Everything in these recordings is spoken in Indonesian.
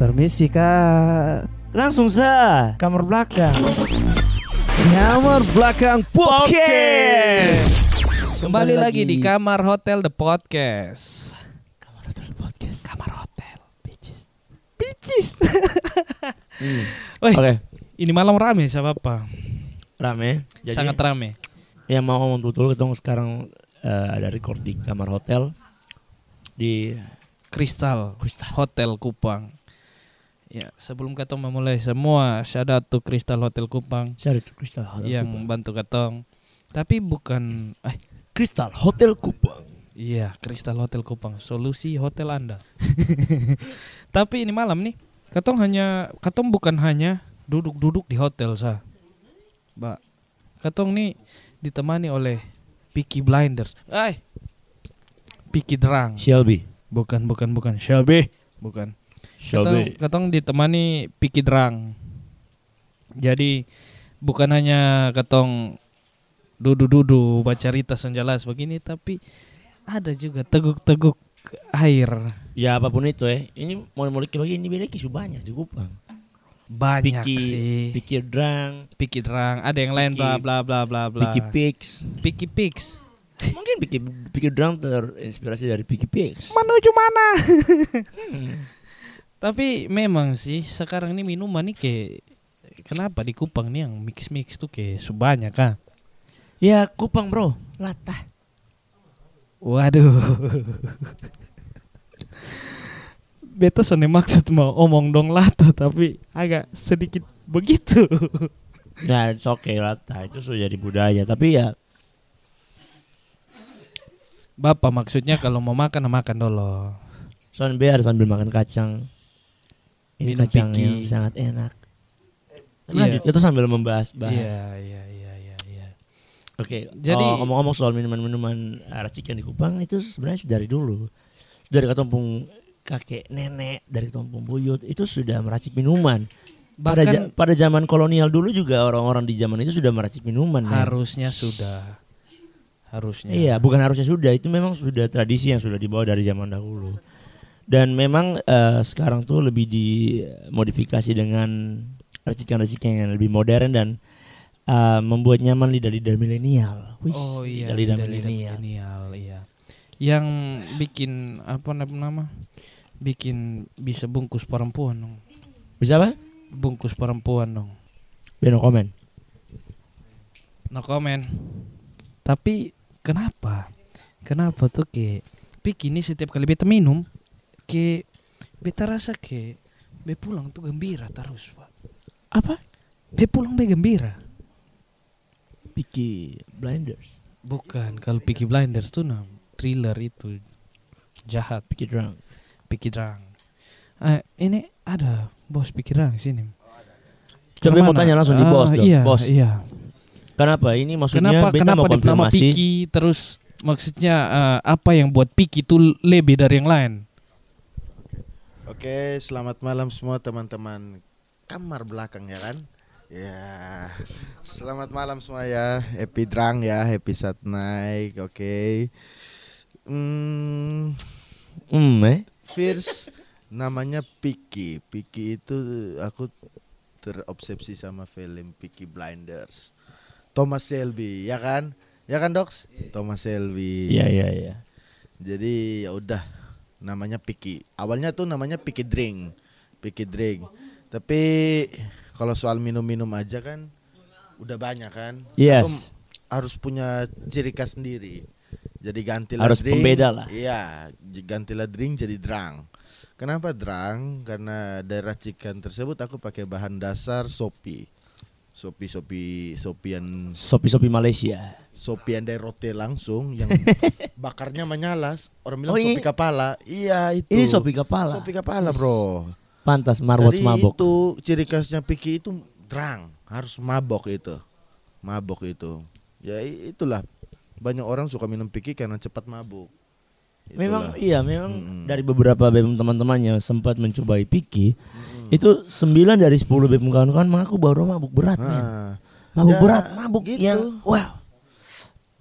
Permisi kak. Langsung sa kamar belakang. Kamar belakang podcast. Kembali lagi di kamar hotel the podcast. Kamar hotel podcast. Kamar hotel. Bitches. Picis. Hmm. Oke, ini malam rame siapa apa? rame. Jadi Sangat rame. yang mau ngomong betul ketemu sekarang eh, ada record di kamar hotel di Kristal Kristal. Hotel Kupang. Ya, sebelum katong memulai semua, out to Kristal Hotel Kupang tuh Kristal Hotel yang Kupang. bantu katong. Tapi bukan eh Kristal Hotel Kupang. iya, Kristal Hotel Kupang, solusi hotel Anda. Tapi ini malam nih, katong hanya katong bukan hanya duduk-duduk di hotel sah. Mbak, katong nih ditemani oleh Peaky Blinders. Ay. Peaky Drang. Shelby. Bukan, bukan, bukan. Shelby. Bukan. Shelby. katong ditemani Peaky Drang. Jadi bukan hanya katong dudu-dudu baca cerita jelas begini tapi ada juga teguk-teguk air Ya apa pun itu ya. Ini mau mau begini beda kisu banyak di Kupang. banyak Piki, sih Pikir Drang, Peaky Drang ada yang lain bla bla bla bla bla Picky Pix. Peaky Pix Mungkin Pikir Pikir Drang terinspirasi dari Picky Pix. menuju mana tapi memang sih sekarang ini minuman nih kayak kenapa di Kupang nih yang mix-mix tuh kayak sebanyak kan Ya Kupang bro, latah. Waduh. Beta sone maksud mau omong dong lata tapi agak sedikit begitu. Nah, it's okay latah itu sudah jadi budaya. Tapi ya Bapak maksudnya kalau mau makan makan dulu. soalnya biar sambil makan kacang. Ini Minum kacang yang sangat enak. Iya. Lanjut, kita sambil membahas-bahas. Iya, iya, iya, iya, iya. Oke, Jadi- jadi ngomong-ngomong soal minuman-minuman eh, racikan di Kupang itu sebenarnya sudah dari dulu. Dari katompung kakek nenek, dari katompung buyut itu sudah meracik minuman. Pada, ja- Bahkan pada zaman kolonial dulu juga orang-orang di zaman itu sudah meracik minuman. harusnya sudah harusnya. Iya, bukan harusnya sudah. Itu memang sudah tradisi yang sudah dibawa dari zaman dahulu. Dan memang eh, sekarang tuh lebih dimodifikasi dengan racikan-racikan yang lebih modern dan eh, membuat nyaman lidah-lidah milenial. Oh iya, lidah-lidah milenial. iya. Yang bikin apa nam- nama? Bikin bisa bungkus perempuan dong. Bisa apa? Bungkus perempuan dong. Beno komen. No comment. Tapi kenapa? Kenapa tuh ke Pik ini setiap kali beta minum ke beta rasa ke be pulang tuh gembira terus, Pak. Apa? Be pulang be gembira. Peaky Blinders. Bukan, kalau Peaky Blinders tuh nam thriller itu jahat, Peaky Drunk. Peaky Drang. Eh, ini ada bos Peaky Drang sini. Coba mau tanya langsung di bos dong. Iya, Bos, iya. kenapa? Ini maksudnya Kenapa beta kenapa mau konfirmasi. Piki terus maksudnya eh, apa yang buat Piki itu lebih dari yang lain? Oke, selamat malam semua teman-teman kamar belakang ya kan? Ya, selamat malam semua ya. Happy drang ya, happy saat naik. Oke. Hmm, Hmm, eh? first namanya Piki. Piki itu aku terobsesi sama film Peaky Blinders. Thomas Shelby, ya kan? Ya kan, Docs? Thomas Shelby. Iya, iya, iya. Jadi ya udah namanya Piki. Awalnya tuh namanya Piki Drink. Piki Drink. Tapi kalau soal minum-minum aja kan udah banyak kan. Yes. Aku harus punya ciri khas sendiri. Jadi gantilah Harus drink. pembeda lah. Iya, gantilah drink jadi drang. Kenapa drang? Karena dari racikan tersebut aku pakai bahan dasar sopi. Sopi sopi sopian Sopi-sopi Malaysia. sopian dari roti langsung yang bakarnya menyala. Orang bilang Oh, sopi kepala. Iya itu. Ini sopi kepala. Sopi kepala, Bro. Pantas marwat Jadi mabok. itu ciri khasnya Piki itu drang, harus mabok itu. Mabok itu. Ya itulah banyak orang suka minum Piki karena cepat mabuk. Memang Itulah. iya, memang Mm-mm. dari beberapa BEM teman-temannya sempat mencobai Piki. Itu 9 dari 10 BEM kawan-kawan mengaku bahwa mabuk berat, men. Nah, Mabuk Ya, berat, mabuk gitu. yang wow.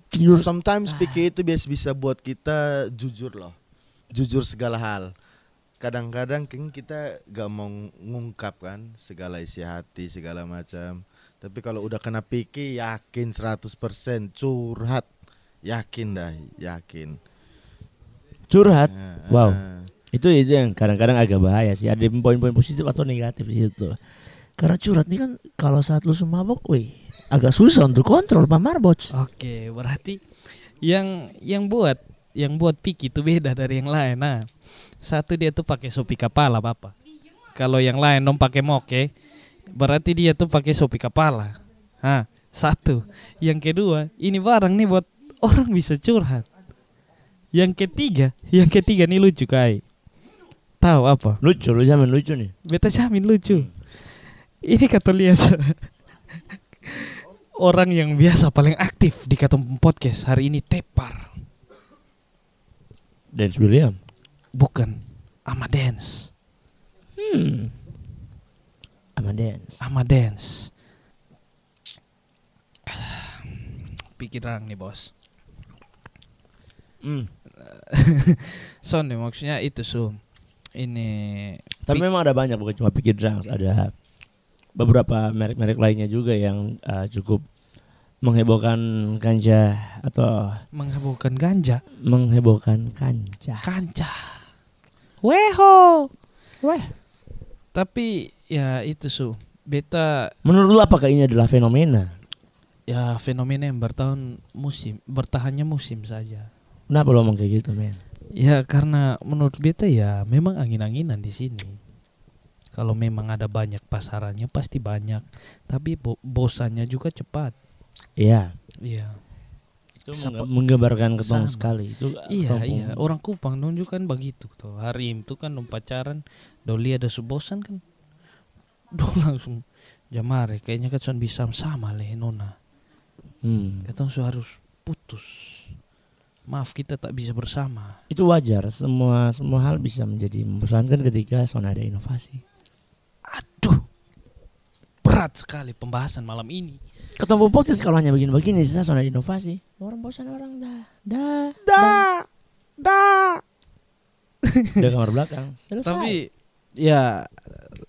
Tidur sometimes Piki itu biasa bisa buat kita jujur loh. Jujur segala hal. kadang-kadang kita gak mau ngungkap kan segala isi hati segala macam. Tapi kalau udah kena piki yakin 100% curhat. Yakin dah, yakin. Curhat. Wow. Itu itu yang kadang-kadang agak bahaya sih. Ada poin-poin positif atau negatif di situ. Karena curhat ini kan kalau saat lu semabok, wih, agak susah untuk kontrol Pak Marbots. Oke, berarti yang yang buat yang buat piki itu beda dari yang lain. Nah, satu dia tuh pakai sopi kepala, Bapak. Kalau yang lain dong pakai moke, berarti dia tuh pakai sopi kepala. Hah, satu. Yang kedua, ini barang nih buat orang bisa curhat. Yang ketiga, yang ketiga nih lucu kai. Tahu apa? Lucu, lu zaman lucu nih. Beta jamin lucu. Ini kata lihat orang yang biasa paling aktif di Katum Podcast hari ini tepar. Dance William. Bukan Amadance. Hmm. Sama dance. Amadance. Pikiran nih bos. Hmm. So nih maksudnya itu sum. Ini Tapi Pi- memang ada banyak bukan cuma Picky Drums, ada beberapa merek-merek lainnya juga yang uh, cukup menghebohkan kanja atau menghebohkan ganja. menghebohkan kanja. Kanca. Weho. Weh. Tapi ya itu su. Beta Menurut lu apakah ini adalah fenomena? ya fenomena yang bertahan musim bertahannya musim saja Kenapa lu ngomong kayak gitu, men? ya karena menurut beta ya memang angin-anginan di sini kalau memang ada banyak pasarannya pasti banyak tapi bo- bosannya juga cepat Iya. iya Itu Sapa- mengga- menggambarkan ketong Sama. sekali. Itu iya ketong iya pun- orang Kupang nunjukkan begitu tuh hari itu kan dong pacaran doli ada subosan kan dong langsung jamare kayaknya kan bisa sama leh nona Hmm. Katong so harus putus. Maaf kita tak bisa bersama. Itu wajar. Semua semua hal bisa menjadi membosankan ketika son ada inovasi. Aduh. Berat sekali pembahasan malam ini. Ketemu podcast kalau hanya begini-begini sisa ada inovasi. Orang bosan orang dah. Dah. Dah. Dah. Udah kamar belakang. Selesai. Tapi ya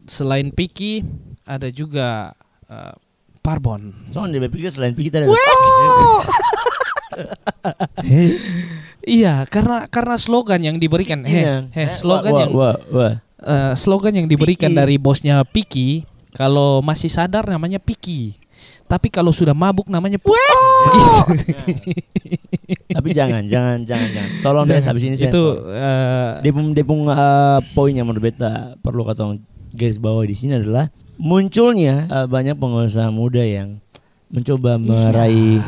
selain Piki ada juga eh, Parbon. Son dia berpikir selain pikir kita Iya, karena karena slogan yang diberikan, Iya. heh, heh, Eh, slogan wah, yang wah, wah. eh, slogan yang diberikan Piki. dari bosnya Piki, kalau masih sadar namanya Piki. Tapi kalau sudah mabuk namanya Pu- Begitu. Tapi jangan, jangan, jangan, jangan. Tolong deh habis ini itu eh, Depung depung eh, poin yang menurut beta perlu kata garis bawah di sini adalah munculnya eh, banyak pengusaha muda yang mencoba meraih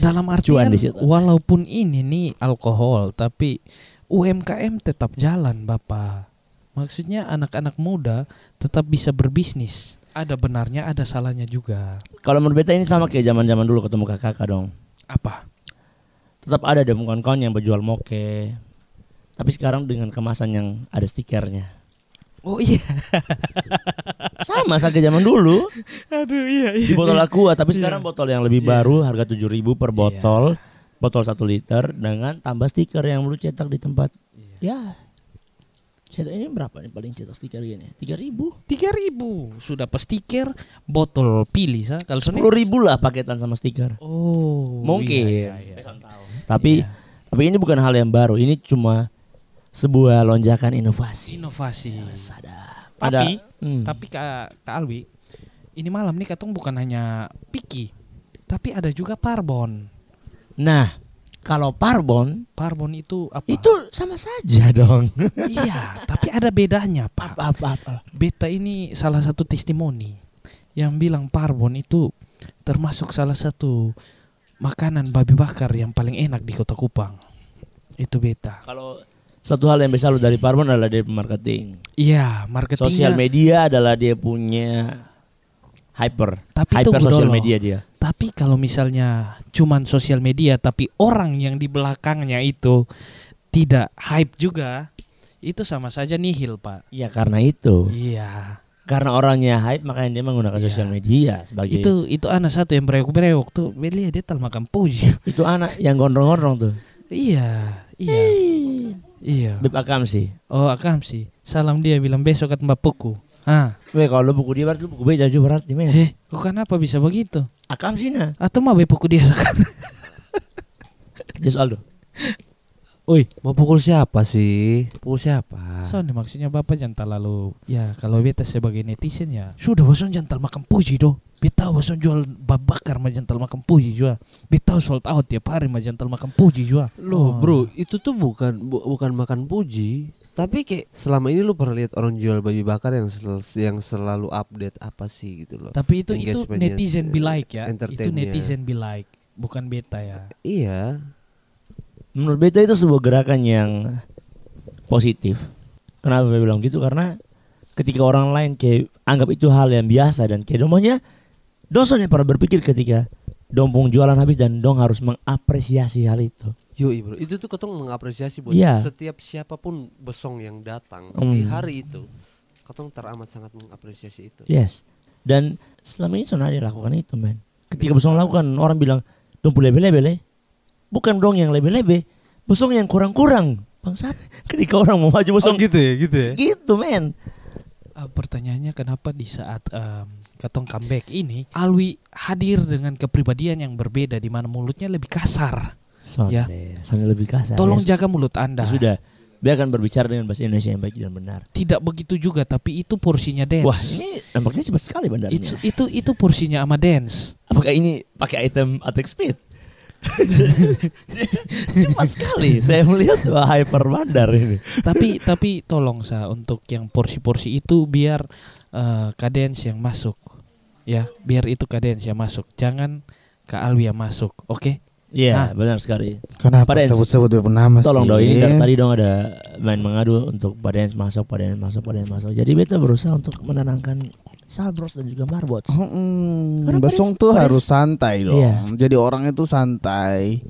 dalam cuan artian di situ. walaupun ini nih alkohol tapi UMKM tetap jalan Bapak. Maksudnya anak-anak muda tetap bisa berbisnis. Ada benarnya, ada salahnya juga. kalau menurut beta ini sama kayak zaman-zaman dulu ketemu kakak dong. Apa? Tetap ada deh kawan-kawan yang berjual moke. Tapi sekarang dengan kemasan yang ada stikernya. Oh iya. Sama saja zaman dulu Aduh iya di botol aqua, tapi Iya. sekarang botol yang lebih Iya. baru harga 7000 per Iya. botol. Botol 1 liter dengan tambah stiker yang lu cetak di tempat. Iya. Ya. Cetak ini berapa nih paling cetak stiker gini? 3000. Tiga ribu sudah pas stiker botol pilih sa kalau Sepuluh ribu lah paketan sama stiker. Oh Mungkin. iya, iya, iya. Tapi Iya. tapi ini bukan hal yang baru. Ini cuma sebuah lonjakan inovasi. inovasi. Ada. Tapi Hmm. tapi Kak, Kak Alwi ini malam nih katong bukan hanya Piki tapi ada juga Parbon. Nah, kalau Parbon Parbon itu apa? itu sama saja dong. iya, tapi ada bedanya, Pak. apa apa apa. Beta ini salah satu testimoni yang bilang Parbon itu termasuk salah satu makanan babi bakar yang paling enak di Kota Kupang. Itu beta. Kalau satu hal yang bisa lu dari Parbon adalah dia marketing. Iya, marketingnya. Sosial media adalah dia punya hyper. Tapi hyper sosial media dia. Tapi kalau misalnya cuman sosial media tapi orang yang di belakangnya itu tidak hype juga, itu sama saja nihil, Pak. Iya karena itu. Iya. Karena orangnya hype makanya dia menggunakan Iya. sosial media sebagai Itu itu anak satu yang berewok-berewok tuh. Beli dia tal makan puji. itu anak yang gondrong-gondrong tuh. iya, iya. Iya. Beb Akam sih. Oh, akam sih. Salam dia bilang besok ke tempat puku. Ah, Weh kalau buku dia berarti lu buku beja juga berarti men. eh, kok kenapa bisa begitu? Akam sih nah. Atau mau puku dia sekarang? Just Aldo. Oi, Mau pukul siapa sih? Pukul siapa? so nih maksudnya bapak jangan terlalu ya kalau beta sebagai netizen ya sudah bosan jangan terlalu makan puji do. Beta bosan jual babakar mah jangan makan puji juga. Beta sold out tiap hari mah jangan makan puji juga. Loh Oh. bro, itu tuh bukan bu- bukan makan puji. Tapi kayak selama ini lu pernah lihat orang jual babi bakar yang sel- yang selalu update apa sih gitu loh. Tapi itu itu netizen be like ya. Itu netizen be like, bukan beta ya. Iya. Menurut beta itu sebuah gerakan yang positif. Kenapa beta bilang gitu? Karena ketika orang lain kayak anggap itu hal yang biasa dan kayak domanya dosen yang pernah berpikir ketika dompung jualan habis dan dong harus mengapresiasi hal itu. Yoi bro, itu tuh ketong mengapresiasi buat Iya. setiap siapa pun besong yang datang di Hmm. hari itu. Ketong teramat sangat mengapresiasi itu. Yes. Dan selama ini Sona dia lakukan itu, men. Ketika Bosong lakukan, orang bilang, dong lebe-lebe le. Bukan dong yang lebe-lebe, Bosong yang kurang-kurang. Bangsat. Ketika orang mau maju Bosong gitu ya, gitu ya. gitu, men. Eh, pertanyaannya kenapa di saat em, Katong comeback ini Alwi hadir dengan kepribadian yang berbeda di mana mulutnya lebih kasar. Sonde, Ya. Sonde lebih kasar. Tolong ya. jaga mulut Anda. Sudah. Dia akan berbicara dengan bahasa Indonesia yang baik dan benar. Tidak begitu juga tapi itu porsinya dance. Wah, ini nampaknya cepat sekali bandarnya. itu itu itu porsinya ama dance. Apakah ini pakai item attack speed? cepat sekali. Saya melihat wah, hyper bandar ini. tapi tapi tolong sa untuk yang porsi-porsi itu biar eh, kadens yang masuk. Ya, biar itu kadens yang masuk. Jangan ke Alwi yang masuk. Oke? Iya, Ah. benar sekali. Kenapa sebut-sebut nama Tolong sih? dong ini dari tadi dong ada main mengadu untuk Padens masuk, Padens masuk, Padens masuk. Jadi beta berusaha untuk menenangkan Salbros dan juga Marbots. Hmm, Paris- tuh Paris- harus santai dong. Iya. Jadi orang itu santai.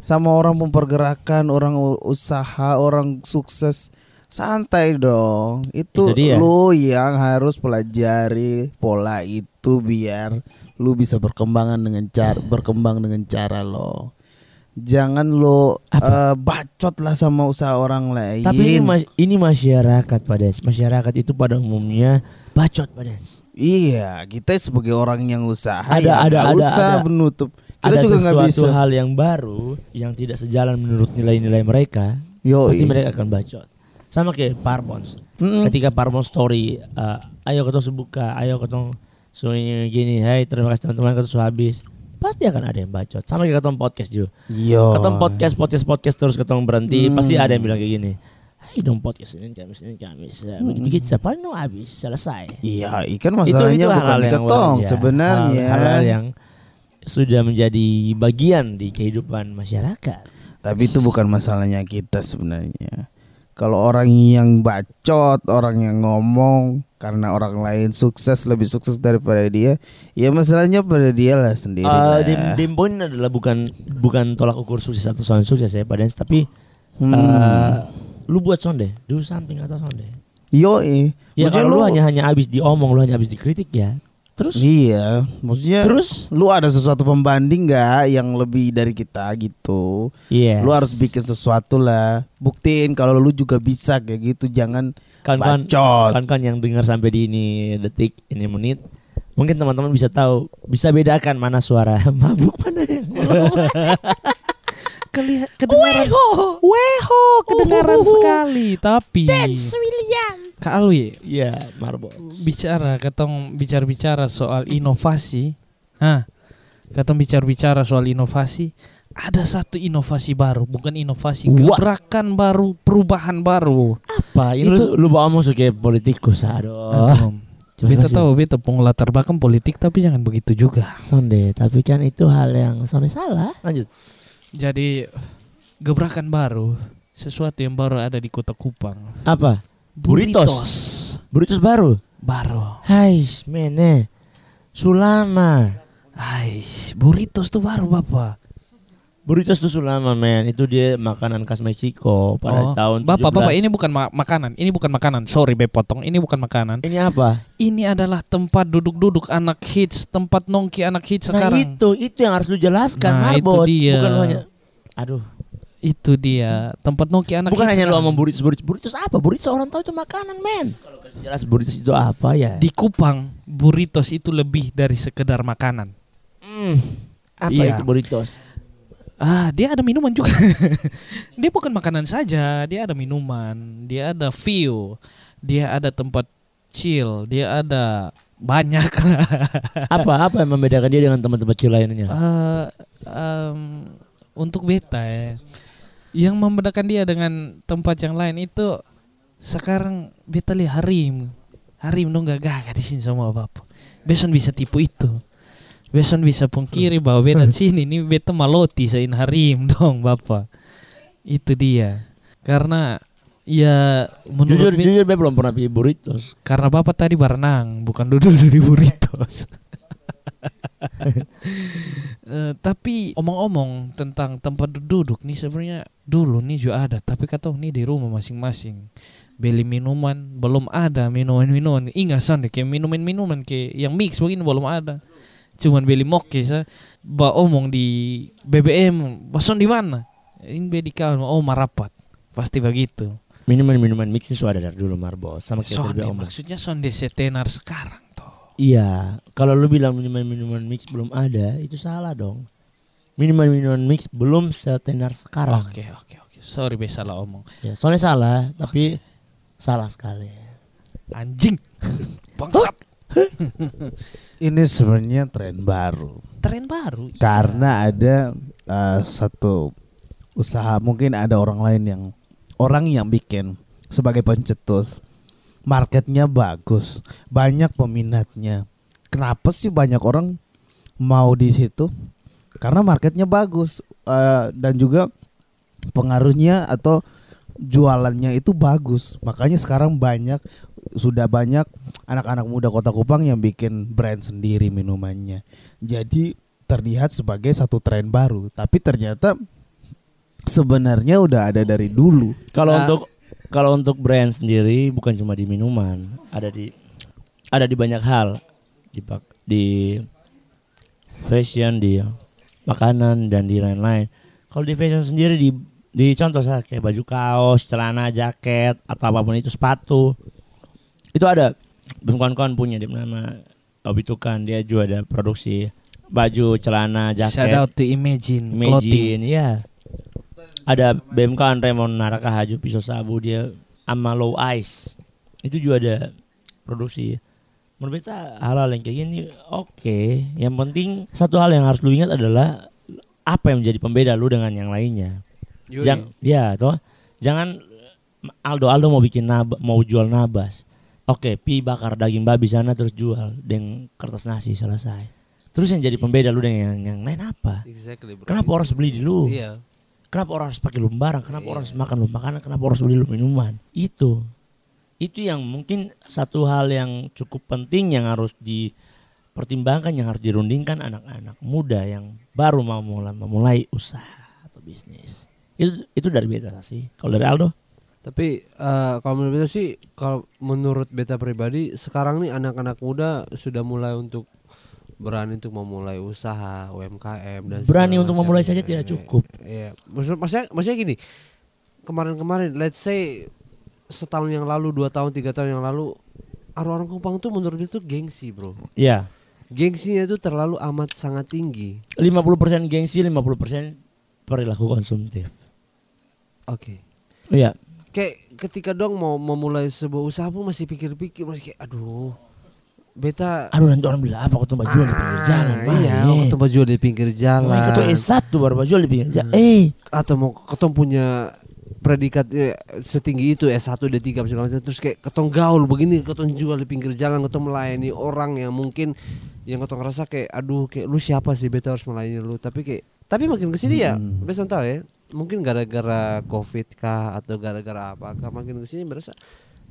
Sama orang mempergerakan, orang usaha, orang sukses santai dong. Itu, Itu dia. lu yang harus pelajari pola itu biar lu bisa berkembangan dengan cara berkembang dengan cara lo. Jangan lo eh, bacot lah sama usaha orang lain. Tapi ini mas- ini masyarakat Padens. Masyarakat itu pada umumnya bacot Padens. Iya, kita sebagai orang yang usaha Ada- ya ada- ada- usah ada- menutup. Kita ada juga sesuatu bisa. hal yang baru yang tidak sejalan menurut nilai-nilai mereka, Yo, pasti mereka akan bacot. Sama kayak Parpons. Mm. Ketika Parpons story, eh, ayo ketong sebuka, ayo ketong so ini gini, hey terima kasih teman-teman ketong sudah habis. Pasti akan ada yang bacot. Sama kayak ketong podcast juga. Yo. Ketong podcast, podcast, podcast terus ketong berhenti, Hmm. pasti ada yang bilang kayak gini. Hai dong podcast ini Kamis ini Kamis. Ya, begitu gitu paling dong habis selesai. Iya, ikan masalahnya bukan hal-hal di yang ketong wajar. sebenarnya. Hal-hal yang sudah menjadi bagian di kehidupan masyarakat. Tapi itu bukan masalahnya kita sebenarnya. Kalau orang yang bacot, orang yang ngomong karena orang lain sukses lebih sukses daripada dia, ya masalahnya pada dia lah sendiri. Lah. dim, dim point adalah bukan bukan tolak ukur sukses atau soal sukses ya pada tapi Hmm. eh, lu buat sonde, do something atau sonde. Yoi. Ya kalau lu hanya hanya habis diomong, lu hanya habis dikritik ya. Terus Iya, maksudnya terus lu ada sesuatu pembanding nggak yang lebih dari kita gitu? Iya. Lu harus bikin sesuatu lah. Buktiin kalau lu juga bisa kayak gitu. Jangan kawan-kawan kawan-kawan yang dengar sampai di ini detik, ini menit, mungkin teman-teman bisa tahu, bisa bedakan mana suara mabuk mana yang Kelihat kedengaran Weho kedengaran sekali tapi Kak Alwi Iya, marbot. bicara katong bicara-bicara soal inovasi. Hah. Katong bicara-bicara soal inovasi, ada satu inovasi baru, bukan inovasi, Wah. gerakan baru, perubahan baru. Apa? Ini Itu- lu, lu bawa musuh kayak politikus, aduh. Beta jelasin. tahu beta penglatar belakang politik tapi jangan begitu juga. Sonde, tapi kan itu hal yang sonde salah. Lanjut. Jadi gebrakan baru, sesuatu yang baru ada di Kota Kupang. Apa? Burritos. Burritos baru. Baru. Hai, mene. Sulama. Hai, burritos tuh baru Bapak. Burritos itu Sulama, men. Itu dia makanan khas Meksiko pada Oh, tahun Bapak, 17. Bapak ini bukan ma- makanan. Ini bukan makanan. Sorry, Be potong. Ini bukan makanan. Ini apa? Ini adalah tempat duduk-duduk anak hits, tempat nongki anak hits Nah sekarang. itu, itu yang harus lu jelaskan, Nah, itu Marbot. dia. Bukan hanya Aduh, Itu dia tempat Noki anak Bukan hits hanya lo sama burritos, burritos, burritos apa? Burritos orang tahu itu makanan, men. Kalau kasih jelas burritos itu apa ya? Di Kupang burritos itu lebih dari sekedar makanan. Hmm, apa Iya. itu burritos? Ah, dia ada minuman juga. dia bukan makanan saja, dia ada minuman, dia ada view, dia ada tempat chill, dia ada banyak apa apa yang membedakan dia dengan teman-teman kecil lainnya? Eh, em, untuk beta ya, yang membedakan dia dengan tempat yang lain itu sekarang beta lihat Harim, Harim dong gak gagah di sini sama bapak. Beson bisa tipu itu. Beson bisa pungkiri bahwa beta sini ini beta maloti sein Harim dong bapak. Itu dia. Karena ya menurut jujur beta- jujur Be belum pernah pilih burritos. karena bapak tadi berenang, bukan duduk di burritos. Eh, tapi omong-omong tentang tempat duduk nih sebenarnya dulu nih juga ada, tapi kata nih di rumah masing-masing beli minuman belum ada minuman-minuman ingat deh kayak minuman-minuman kayak yang mix begini belum ada cuman beli moke sa ba omong di BBM bason di mana ini beli kawan oh marapat pasti begitu Minuman-minuman mix itu sudah dari dulu Marbo sama kayak sonde omong. maksudnya sonde setenar sekarang toh Iya, kalau lu bilang minuman-minuman mix belum ada, itu salah dong. Minuman-minuman mix belum setenar sekarang. Oke oke oke. Sorry be salah omong. Ya, soalnya salah, tapi salah sekali. Anjing. Bangsat. Ini sebenarnya tren baru. Tren baru. karena ada eh, satu usaha mungkin ada orang lain yang orang yang bikin sebagai pencetus. Marketnya bagus banyak peminatnya. Kenapa sih banyak orang mau di situ? Karena marketnya bagus eh, dan juga pengaruhnya atau jualannya itu bagus. Makanya sekarang banyak sudah banyak anak-anak muda kota Kupang yang bikin brand sendiri minumannya. Jadi terlihat sebagai satu tren baru. Tapi ternyata sebenarnya udah ada dari dulu. Kalau Nah. untuk kalau untuk brand sendiri bukan cuma di minuman, ada di ada di banyak hal. Di di fashion, di makanan dan di lain-lain. Kalau di fashion sendiri di di contoh saya kayak baju kaos, celana, jaket atau apa pun itu sepatu. Itu ada kawan-kawan punya di nama Obi Tukan dia juga ada produksi baju, celana, jaket. Shout out to Imagine, Clothing. Imagine, iya. Ada BMK Raymond Naraka Haju Pisau Sabu dia sama Low Ice. Itu juga ada produksi. Menurut kita hal-hal yang kayak gini oke. Yang penting satu hal yang harus lu ingat adalah apa yang menjadi pembeda lu dengan yang lainnya. Jangan, ya toh. Jangan Aldo Aldo mau bikin nab mau jual nabas. Oke, pi bakar daging babi sana terus jual dengan kertas nasi selesai. Terus yang jadi pembeda lu dengan yang, yang lain apa? Exactly, bro. Kenapa orang harus beli di lu? Iya. Kenapa orang harus pakai lu barang? Kenapa Iya. orang harus makan lu makanan? Kenapa orang harus beli lu minuman? Itu. Itu yang mungkin satu hal yang cukup penting yang harus dipertimbangkan, yang harus dirundingkan anak-anak muda yang baru mau mulai memulai usaha atau bisnis. Itu itu dari beta sih. Kalau dari Aldo? Tapi eh, kalau menurut beta sih, kalau menurut beta pribadi, sekarang nih anak-anak muda sudah mulai untuk berani untuk memulai usaha UMKM dan Berani untuk memulai saja tidak cukup. Iya, maksud maksudnya maksudnya gini. Kemarin-kemarin, let's say setahun yang lalu, dua tahun, tiga tahun yang lalu, orang-orang Kupang tuh menurut tuh gengsi, bro. Ya. Gengsinya itu terlalu amat sangat tinggi. 50% gengsi, 50% perilaku konsumtif. Oke. Iya. Kayak ketika dong mau memulai sebuah usaha pun masih pikir-pikir, masih kayak aduh. Beta Aduh nanti orang bilang apa kau tempat jual di pinggir jalan. Ah, Iya, mau tempat jual di pinggir jalan. Mereka tuh S1 baru jual di pinggir jalan. Eh, atau mau ketong punya predikat eh, setinggi itu S1 D3 segala macam terus kayak ketong gaul begini ketong jual di pinggir jalan ketong melayani orang yang mungkin yang ketong rasa kayak aduh kayak lu siapa sih beta harus melayani lu tapi kayak tapi makin ke sini ya Hmm. beta tahu ya mungkin gara-gara covid kah atau gara-gara apa kah makin ke sini berasa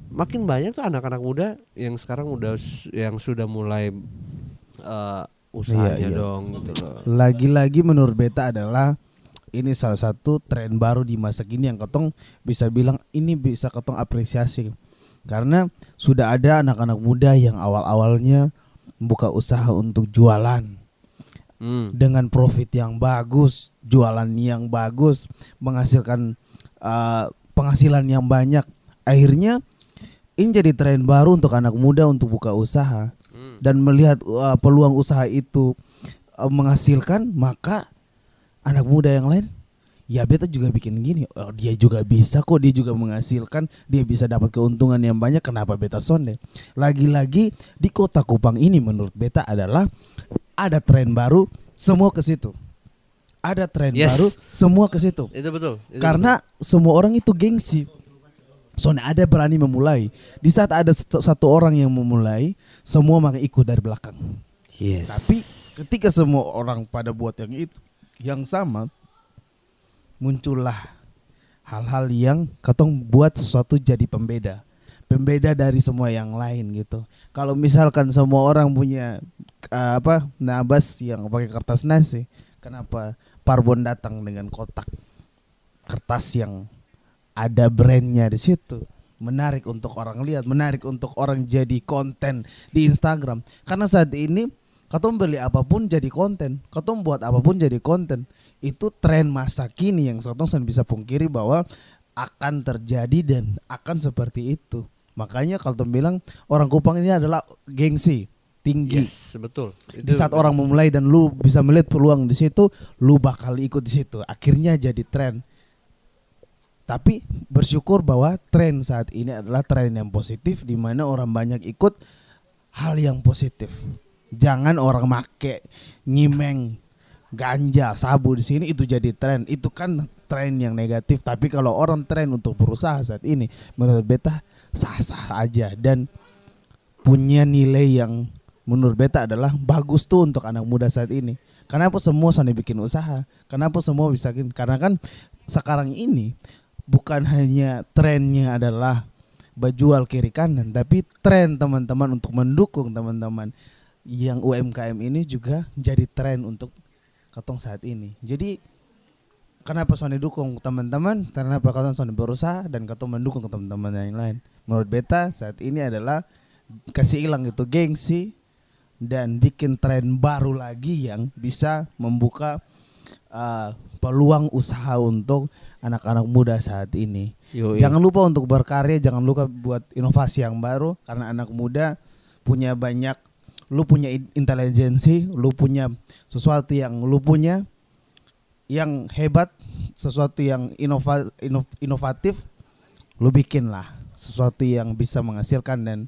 makin banyak tuh anak-anak muda yang sekarang udah yang sudah mulai eh, usahanya Iya, iya. dong gitu loh. Lagi-lagi menurut beta adalah ini salah satu tren baru di masa kini yang ketong bisa bilang ini bisa ketong apresiasi. Karena sudah ada anak-anak muda yang awal-awalnya membuka usaha untuk jualan Hmm. dengan profit yang bagus, jualan yang bagus, menghasilkan uh, penghasilan yang banyak. Akhirnya ini jadi tren baru untuk anak muda untuk buka usaha Hmm. dan melihat uh, peluang usaha itu uh, menghasilkan, maka anak muda yang lain ya beta juga bikin gini. Oh, dia juga bisa kok, dia juga menghasilkan, dia bisa dapat keuntungan yang banyak. Kenapa beta sonde? Lagi-lagi di kota Kupang ini menurut beta adalah ada tren baru, semua ke situ. Ada tren Yes. baru, semua ke situ. Itu betul. itu Karena semua orang itu gengsi. Soalnya ada berani memulai. Di saat ada satu, orang yang memulai, semua makin ikut dari belakang. betul. yes. Tapi ketika semua orang pada buat yang itu, yang sama, muncullah hal-hal yang katong buat sesuatu jadi pembeda. Pembeda dari semua yang lain gitu. Kalau misalkan semua orang punya uh, apa nabas yang pakai kertas nasi, kenapa Parbon datang dengan kotak kertas yang ada brandnya di situ? Menarik untuk orang lihat, menarik untuk orang jadi konten di Instagram. Karena saat ini katong beli apa pun jadi konten, katong buat apa pun jadi konten. Itu tren masa kini yang sen bisa pungkiri bahwa akan terjadi dan akan seperti itu. Makanya kalau bilang orang Kupang ini adalah gengsi tinggi. Yes, betul. Di saat orang memulai dan lu bisa melihat peluang di situ, lu bakal ikut di situ. Akhirnya jadi tren. Tapi bersyukur bahwa tren saat ini adalah tren yang positif di mana orang banyak ikut hal yang positif. Jangan orang make nyimeng ganja, sabu di sini itu jadi tren. Itu kan tren yang negatif. Tapi kalau orang tren untuk berusaha saat ini menurut beta sah-sah aja dan punya nilai yang menurut beta adalah bagus tuh untuk anak muda saat ini. Kenapa semua sana bikin usaha? Kenapa semua bisa bikin? Karena kan sekarang ini bukan hanya trennya adalah berjual kiri kanan, tapi tren teman-teman untuk mendukung teman-teman yang UMKM ini juga jadi tren untuk ketong saat ini. Jadi kenapa Sony dukung teman-teman? Kenapa ketong Sony berusaha dan ketong mendukung teman-teman yang lain? Menurut beta saat ini adalah kasih hilang itu gengsi dan bikin tren baru lagi yang bisa membuka uh, peluang usaha untuk anak-anak muda saat ini. Yoi. Jangan lupa untuk berkarya, jangan lupa buat inovasi yang baru karena anak muda punya banyak lu punya in- intelijensi, lu punya sesuatu yang lu punya yang hebat, sesuatu yang inova, ino- inovatif, lu bikin lah sesuatu yang bisa menghasilkan dan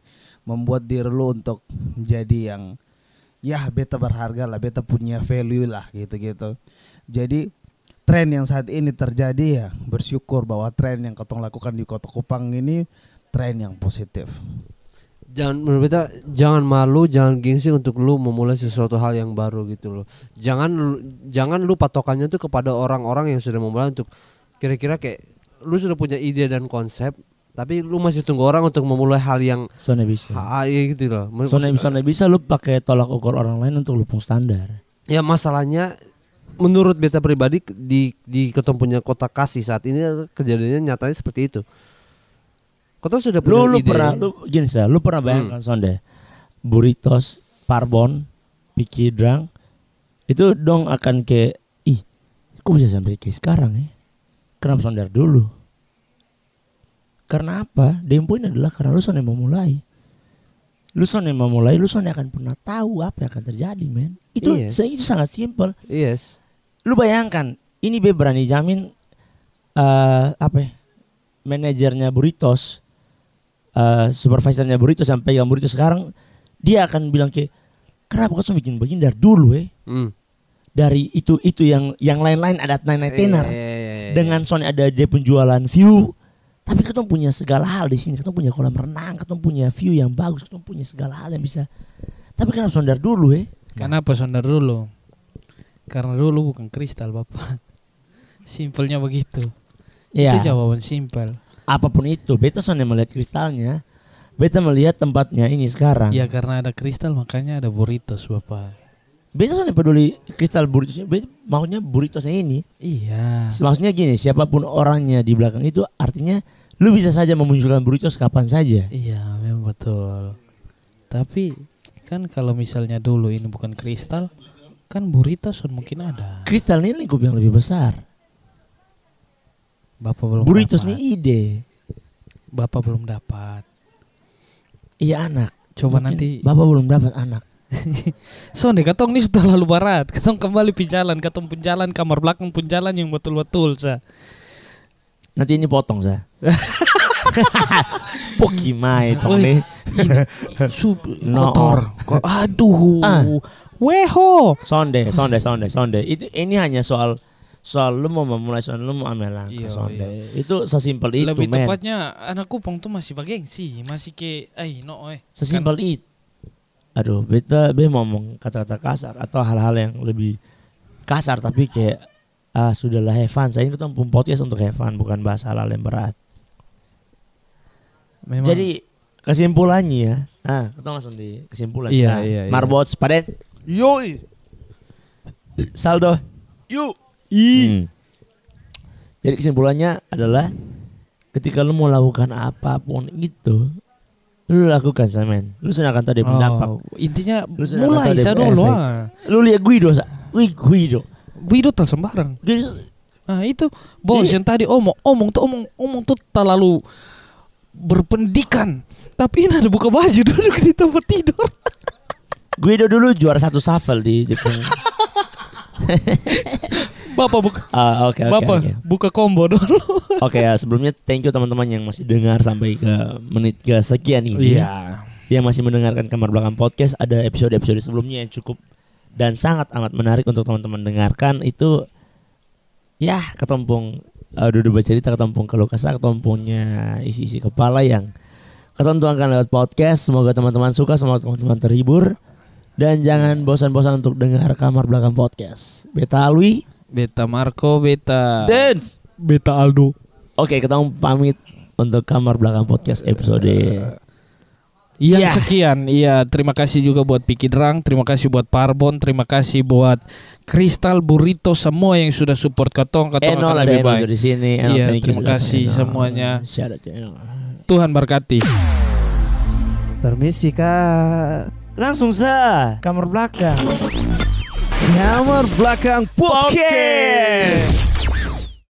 membuat diri lu untuk menjadi yang ya beta berharga lah, beta punya value lah gitu-gitu. Jadi tren yang saat ini terjadi ya bersyukur bahwa tren yang ketong lakukan di Kota Kupang ini tren yang positif. Jangan menurut beta jangan malu jangan gengsi untuk lu memulai sesuatu hal yang baru gitu loh jangan lu, jangan lu patokannya tuh kepada orang-orang yang sudah memulai untuk kira-kira kayak lu sudah punya ide dan konsep tapi lu masih tunggu orang untuk memulai hal yang Soalnya bisa. ha, ya gitu loh Soalnya bisa, soalnya bisa lu pakai tolak ukur orang lain untuk lupung standar. ya masalahnya menurut beta pribadi di di ketemu punya kota kasih saat ini kejadiannya nyatanya seperti itu kota sudah punya Lu lu ide pernah lu gini sih, lu pernah bayangkan sonde Burritos, Parbon, Piki Drang itu dong akan kayak ih, kok bisa sampai kayak sekarang ya? Kenapa sondar dulu? Karena apa? Dempo ini adalah karena lu sonde memulai. Lu sonde memulai, lu sonde akan pernah tahu apa yang akan terjadi, men. Itu Yes. itu sangat simpel. yes lu bayangkan ini be berani jamin eh apa ya, manajernya Burritos eh supervisornya Burritos sampai yang Burritos sekarang dia akan bilang kayak kenapa kau bikin begini dari dulu eh Hmm. dari itu itu yang yang lain-lain ada naik-naik tenar Iya, iya, iya, iya. dengan Sony ada dia penjualan view tapi kita punya segala hal di sini kita punya kolam renang kita punya view yang bagus kita punya segala hal yang bisa tapi kenapa Sony dari dulu eh Kenapa sondar dulu? Karena dulu bukan kristal bapak. Simpelnya begitu. ya Itu jawaban simpel. Apa pun itu beta Sony melihat kristalnya beta melihat tempatnya ini sekarang Ya karena ada kristal makanya ada burritos bapak. beta Sony peduli kristal burritosnya beta, maksudnya burritosnya ini Iya. maksudnya gini siapa pun orangnya di belakang itu artinya lu bisa saja memunculkan burritos kapan saja Iya memang betul. Tapi kan kalau misalnya dulu ini bukan kristal, Kan burritos mungkin ada. Kristal ini lingkup yang lebih besar. Bapak belum Burritos dapat. nih ide. Bapak belum dapat. Iya anak. Coba Mungkin nanti Bapak belum dapat anak. Sonde katong ini sudah lalu barat. Katong kembali pinjalan, katong pun jalan kamar belakang pun jalan yang betul-betul sa. Nanti ini potong saya. Pokimai tong nih. Su No. kotor. Ko- Aduh. Ah. Weho. Sonde, sonde, sonde, sonde. Itu ini hanya soal soal lu mau memulai soal lu mau ambil langkah Iya, sonde. Itu sesimpel itu, Lebih men. tepatnya anak kupang tuh masih bagengsi, masih ke eh no eh. Sesimpel itu. Aduh, beta be ngomong kata-kata kasar atau hal-hal yang lebih kasar tapi kayak ah sudahlah fun. Saya ini kita pun podcast untuk fun bukan bahas hal-hal yang berat. Memang Jadi kesimpulannya ya. Ah, kita langsung di kesimpulan. Iya, Nah, iya, iya. Marbots pada Yoi. saldo. Yuk. Hmm. Jadi kesimpulannya adalah ketika lu mau lakukan apa pun itu, lu lakukan semen. Lu silakan tadi Oh, berdampak. intinya Lu sudah mulai saya dulu. Lu lihat Guido, sa. Wih Guido. Guido tak sembarang. Nah itu bos Iya. yang tadi omong omong tuh omong omong tuh terlalu berpendidikan. Tapi ini ada buka baju duduk di tempat tidur. Guido dulu juara satu shuffle di peng- Bapak buka Ah, oke oke Bapak oke. buka combo dulu. Oke ya sebelumnya thank you teman-teman yang masih dengar sampai ke menit ke sekian ini. Iya. Yang masih mendengarkan kamar belakang podcast ada episode-episode sebelumnya yang cukup dan sangat amat menarik untuk teman-teman dengarkan itu ya ketumpung uh, duduk bercerita ketumpung keluh kesah ketumpungnya isi-isi kepala yang ketentukan lewat podcast semoga teman-teman suka semoga teman-teman terhibur dan jangan bosan-bosan untuk dengar kamar belakang podcast beta Alwi Beta Marco, beta dance beta Aldo. oke kita pamit untuk kamar belakang podcast episode Yang Ya. sekian, iya terima kasih juga buat Piki Drang, terima kasih buat Parbon, terima kasih buat Kristal Burrito semua yang sudah support Katong, Katong Enol akan lebih Enol baik. di sini Enol, Iya, terima kasih Enol. semuanya. Tuhan berkati. Permisi kak. langsung sa kamar belakang Kamar belakang podcast.